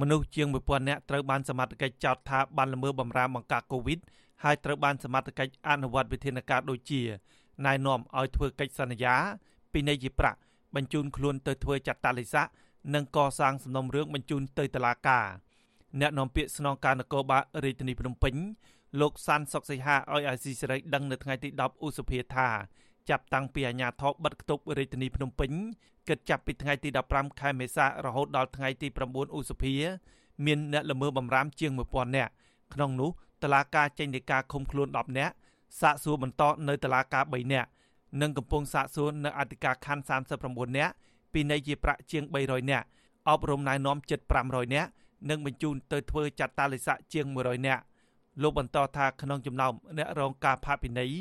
មនុស្សជាង1000នាក់ត្រូវបានសមត្ថកិច្ចចោទថាបានល្មើសបំរាមបង្ការកូវីដហើយត្រូវបានសមត្ថកិច្ចអនុវត្តវិធានការដូចជាណែនាំឲ្យធ្វើកិច្ចសន្យាពីនៃជាប្រាក់បញ្ជូនខ្លួនទៅធ្វើចតាលិស័កនិងកសាងសំណុំរឿងបញ្ជូនទៅតុលាការអ្នកនាំពាក្យស្នងការនគរបាលរាជធានីភ្នំពេញលោកសាន់សុកសីហាឲ្យអាស៊ីសេរីដឹងនៅថ្ងៃទី10ឧសភាថា ចាប់តាំងពីអាញាធរបិទគប់រាជធានីភ្នំពេញគិតចាប់ពីថ្ងៃទី15ខែមេសារហូតដល់ថ្ងៃទី9ឧសភា មានអ្នកល្មើសបំរាមជាង1000នាក់ក្នុងនោះតឡាការចេញដីកាឃុំខ្លួន10នាក់សាកសួរបន្តនៅតឡាការ3នាក់និងកំពុងសាកសួរនៅអធិការខណ្ឌ39នាក់ពីនៃជាប្រាក់ជាង300នាក់អប់រំណែនាំជិត500នាក់និងបញ្ជូនទៅធ្វើចាត់តាលិស័កជាង100នាក់លោកបន្តថាក្នុងចំណោមអ្នករងការផាកពិន័យ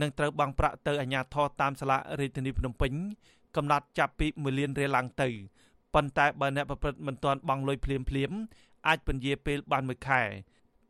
នឹងត្រូវបង់ប្រាក់ទៅអាជ្ញាធរតាមសាលារាជធានីភ្នំពេញកំណត់ចាប់ពី1លានរៀលឡើងទៅប៉ុន្តែបើអ្នកប្រព្រឹត្តមិនទាន់បង់លុយភ្លាមភ្លាមអាចពន្យាពេលបានមួយខែ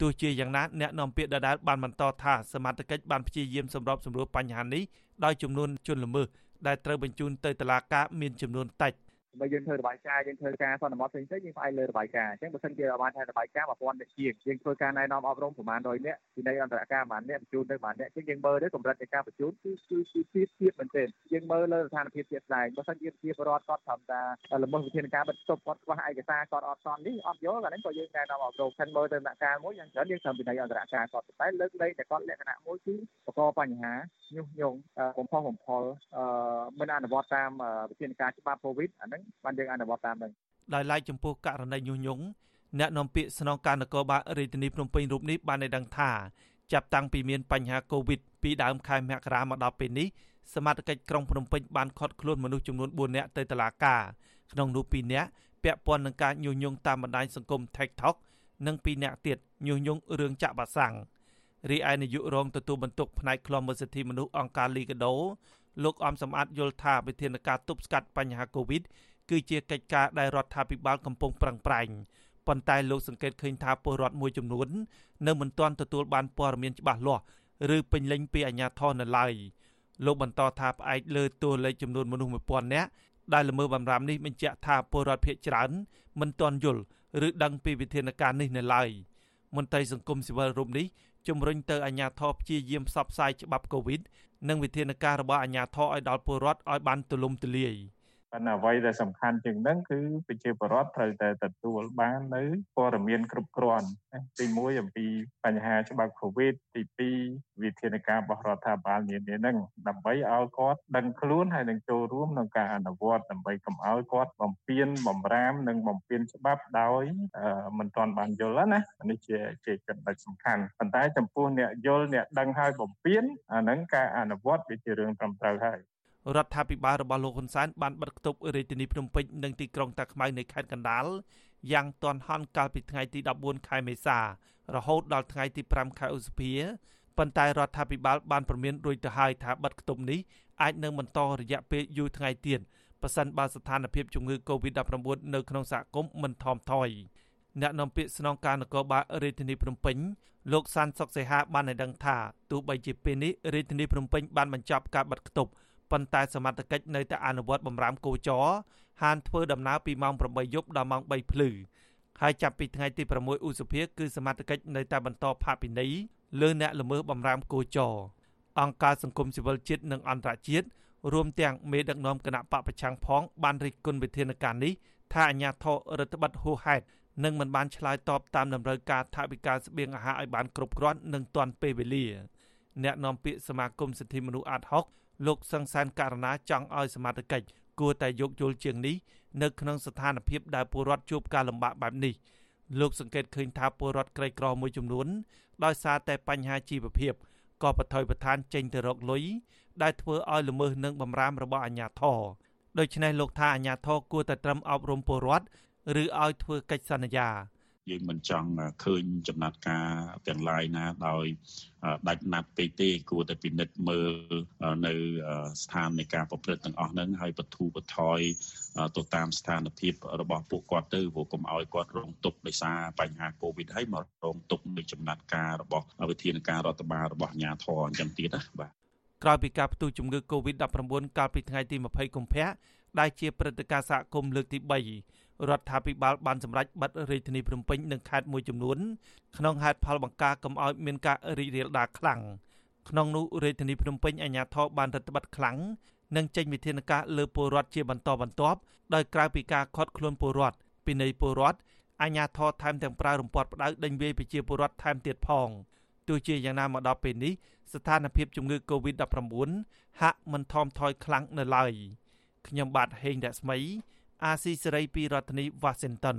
ទោះជាយ៉ាងណាអ្នកនាំពាក្យដដែលបានបន្តថាសមត្ថកិច្ចបានព្យាយាមសម្របសម្រួលបញ្ហានេះដោយចំនួនជនល្មើសដែលត្រូវបញ្ជូនទៅតុលាការមានចំនួនតិច បើយើងធ្វើរបាយការណ៍យើងធ្វើការសន្មត់ផ្សេងៗយើងផ្អែកលើរបាយការណ៍អញ្ចឹងបើសិនជាបានថារបាយការណ៍1000នាក់ជាងយើងធ្វើការណែនាំអប់រំប្រមាណ100នាក់ពីនៃអន្តរការប្រមាណនាក់បញ្ជូនទៅប្រមាណនាក់អញ្ចឹងយើងមើលទៅកម្រិតនៃការបញ្ជូនគឺគឺគឺធៀបធៀបមែនទែនយើងមើលលើស្ថានភាពជាក់ស្ដែងបើសិនជាជាបរដ្ឋគាត់ត្រឹមតែល្មើសវិធានការបិទស្ទប់គាត់ខ្វះឯកសារគាត់អត់សន់នេះអត់យល់អានេះក៏យើងណែនាំអប់រំខាងមើលទៅដំណាក់កាលមួយយ៉ាងច្រើនយើងត្រូវពីនៃអន្តរការគាត់តែលើកលែងតែគាត់លក្ខណៈមួយគឺបង្កបញ្ហាញុះញង់បំផុសបំផុលមិនអនុវត្តតាមវិធានការច្បាប់កូវីដអាហ្នឹងបានយើងអនុវត្តតាមនឹងដោយឡែកចំពោះករណីញុះញង់អ្នកនាំពាក្យស្នងការនគរបាលរាជធានីភ្នំពេញរូបនេះបានឲ្យដឹងថាចាប់តាំងពីមានបញ្ហាកូវីដពីដើមខែមករាមកដល់ពេលនេះសមត្ថកិច្ចក្រុងភ្នំពេញបានឃាត់ខ្លួនមនុស្សចំនួន4នាក់ទៅតុលាការក្នុងនោះ2នាក់ពាក់ព័ន្ធនឹងការញុះញង់តាមបណ្ដាញសង្គម TikTok និង2នាក់ទៀតញុះញង់រឿងចាក់វ៉ាសាំងរីឯនាយករងទទួលបន្ទុកផ្នែកខ្លំមើលសិទ្ធិមនុស្សអង្គការលីកាដូលោកអំសំអាតយល់ថាវិធានការទប់ស្កាត់បញ្ហាកូវីដ គឺជាកិច្ចការដែលរដ្ឋាភិបាលកំពុងប្រឹងប្រែងប៉ុន្តែលោកសង្កេតឃើញថាពលរដ្ឋមួយចំនួននៅមិនទាន់ទទួលបានព័ត៌មានច្បាស់លាស់ឬពេញលេញពីអាជ្ញាធរនៅឡើយលោកបន្តថាផ្អែកលើតួលេខចំនួនមនុស្ស1000នាក់ដែលល្មើសបំរាមនេះបញ្ជាក់ថាពលរដ្ឋភៀសច្រើនមិនទាន់យល់ឬដឹងពីវិធានការនេះនៅឡើយមន្ត្រីសង្គមស៊ីវិលរូបនេះជំរុញទៅអាជ្ញាធរព្យាយាមផ្សព្វផ្សាយច្បាប់កូវីដនិងវិធានការរបស់អាជ្ញាធរឲ្យដល់ពលរដ្ឋឲ្យបានទូលំទូលាយ។ ប៉ុន្តែអ្វីដែលសំខាន់ជាងហ្នឹងគឺប្រជាពលរដ្ឋត្រូវតែទទួលបាននៅព័ត៌មានគ្រប់គ្រាន់ទី1អំពីបញ្ហាច្បាប់ COVID ទី2វិធានការរបស់រដ្ឋាភិបាលនានាហ្នឹងដើម្បីឲ្យគាត់ដឹងខ្លួនហើយនឹងចូលរួមក្នុងការអនុវត្តដើម្បីកុំឲ្យគាត់បំពេញបំរាមនិងបំពេញច្បាប់ដោយមិនទាន់បានយល់ណានេះជាជាចំណុចសំខាន់ប៉ុន្តែចំពោះអ្នកយល់អ្នកដឹងហើយបំពេញអាហ្នឹងការអនុវត្តវាជារឿងត្រឹមត្រូវហើយ រដ្ឋាភិបាលរបស់លោកហ៊ុនសែនបានបិទគប់រាជធានីភ្នំពេញនិងទីក្រុងតាខ្មៅនៃខេត្តកណ្ដាលយ៉ាងទាន់ហន់កាលពីថ្ងៃទី14ខែមេសា រហូតដល់ថ្ងៃទី5ខែឧសភាប៉ុន្តែរដ្ឋាភិបាលបានព្រមានរួចទៅហើយថាបិទគប់នេះអាចនឹងបន្តរយៈពេលយូរថ្ងៃទៀតប៉ះសិនបើស្ថានភាពជំងឺ Covid-19 នៅក្នុងសហគមន៍មិនថមថយអ្នកនាំពាក្យស្នងការនគរបាលរាជធានីភ្នំពេញលោកសានសុកសេហាបានឲ្យដឹងថាទោះបីជាពេលនេះរាជធានីភ្នំពេញបានបញ្ចប់ការបិទគប់ ប៉ុន្តែសមត្ថកិច្ចនៅតែអនុវត្តបំរាមគោចរហានធ្វើដំណើរពីម៉ោង8យប់ដល់ម៉ោង3ភ្លឺហើយចាប់ពីថ្ងៃទី6ឧសភាគឺសមត្ថកិច្ចនៅតែបន្តផាកពិន័យលើអ្នកល្មើសបំរាមគោចរអង្គការសង្គមស៊ីវិលជាតិនិងអន្តរជាតិរួមទាំងមេដឹកនាំគណៈបកប្រឆាំងផងបានរិះគន់វិធានការនេះថាអាញាធររដ្ឋបတ်ហួហេតុនិងមិនបានឆ្លើយតបតាមតម្រូវការថវិកាស្បៀងអាហារឲ្យបានគ្រប់គ្រាន់និងទាន់ពេលវេលាអ្នកនាំពាក្យសមាគមសិទ្ធិមនុស្សអាត់ហុក លោកសង្សានករណាចង់ឲ្យសមាជិកគួរតែយោគយល់ជាងនេះនៅក្នុងស្ថានភាពដែលពលរដ្ឋជួបការលំបាកបែបនេះលោកសង្កេតឃើញថាពលរដ្ឋក្រីក្រមួយចំនួនដោយសារតែបញ្ហាជីវភាពក៏បថុយប្រឋានចេញទៅរកលុយដែលធ្វើឲ្យល្មើសនឹងបំរាមរបស់អាជ្ញាធរដូច្នេះលោកថាអាជ្ញាធរគួរតែត្រឹមអប់រំពលរដ្ឋឬឲ្យធ្វើកិច្ចសន្យា យើងមិនចង់ឃើញចំណាត់ការទាំងឡាយណាដោយដាច់ណាត់ពេកទេគួរតែពិនិត្យមើលនៅស្ថាននៃការប្រព្រឹត្តទាំងអស់ហ្នឹងហើយបទូបថយទៅតាមស្ថានភាពរបស់ពួកគាត់ទៅព្រោះកុំឲ្យគាត់រងទុក្ខដោយសារបញ្ហាកូវីដហើយមករងទុក្ខនៅចំណាត់ការរបស់វិធានការរដ្ឋបាលរបស់អាជ្ញាធរអញ្ចឹងទៀតណាបាទក្រោយពីការផ្ទុះជំងឺ Covid-19 កាលពីថ្ងៃទី20កុម្ភៈដែលជាព្រឹត្តិការណ៍សហគមន៍លើកទី3 រដ្ឋាភិបាលបានសម្រេចបិទរាជធានីភ្នំពេញនិងខេត្តមួយចំនួនក្នុងហេតុផលបង្ការកុំឲ្យមានការរីករាលដាលខ្លាំងក្នុងនោះរាជធានីភ្នំពេញអាជ្ញាធរបានរដ្ឋបတ်ខ្លាំងនិងចេញវិធានការលើពលរដ្ឋជាបន្តបន្ទាប់ដោយក្រៅពីការខាត់ខ្លួនពលរដ្ឋពីនៃពលរដ្ឋអាជ្ញាធរថែមទាំងប្រើរំពាត់ផ្ដៅដេញវាយប្រជាពលរដ្ឋថែមទៀតផងទោះជាយ៉ាងណាមកដល់ពេលនេះស្ថានភាពជំងឺ Covid-19 ហាក់មិនថមថយខ្លាំងនៅឡើយខ្ញុំបាទហេងរស្មី អាស៊ីសេរីពីរដ្ឋធានី Washington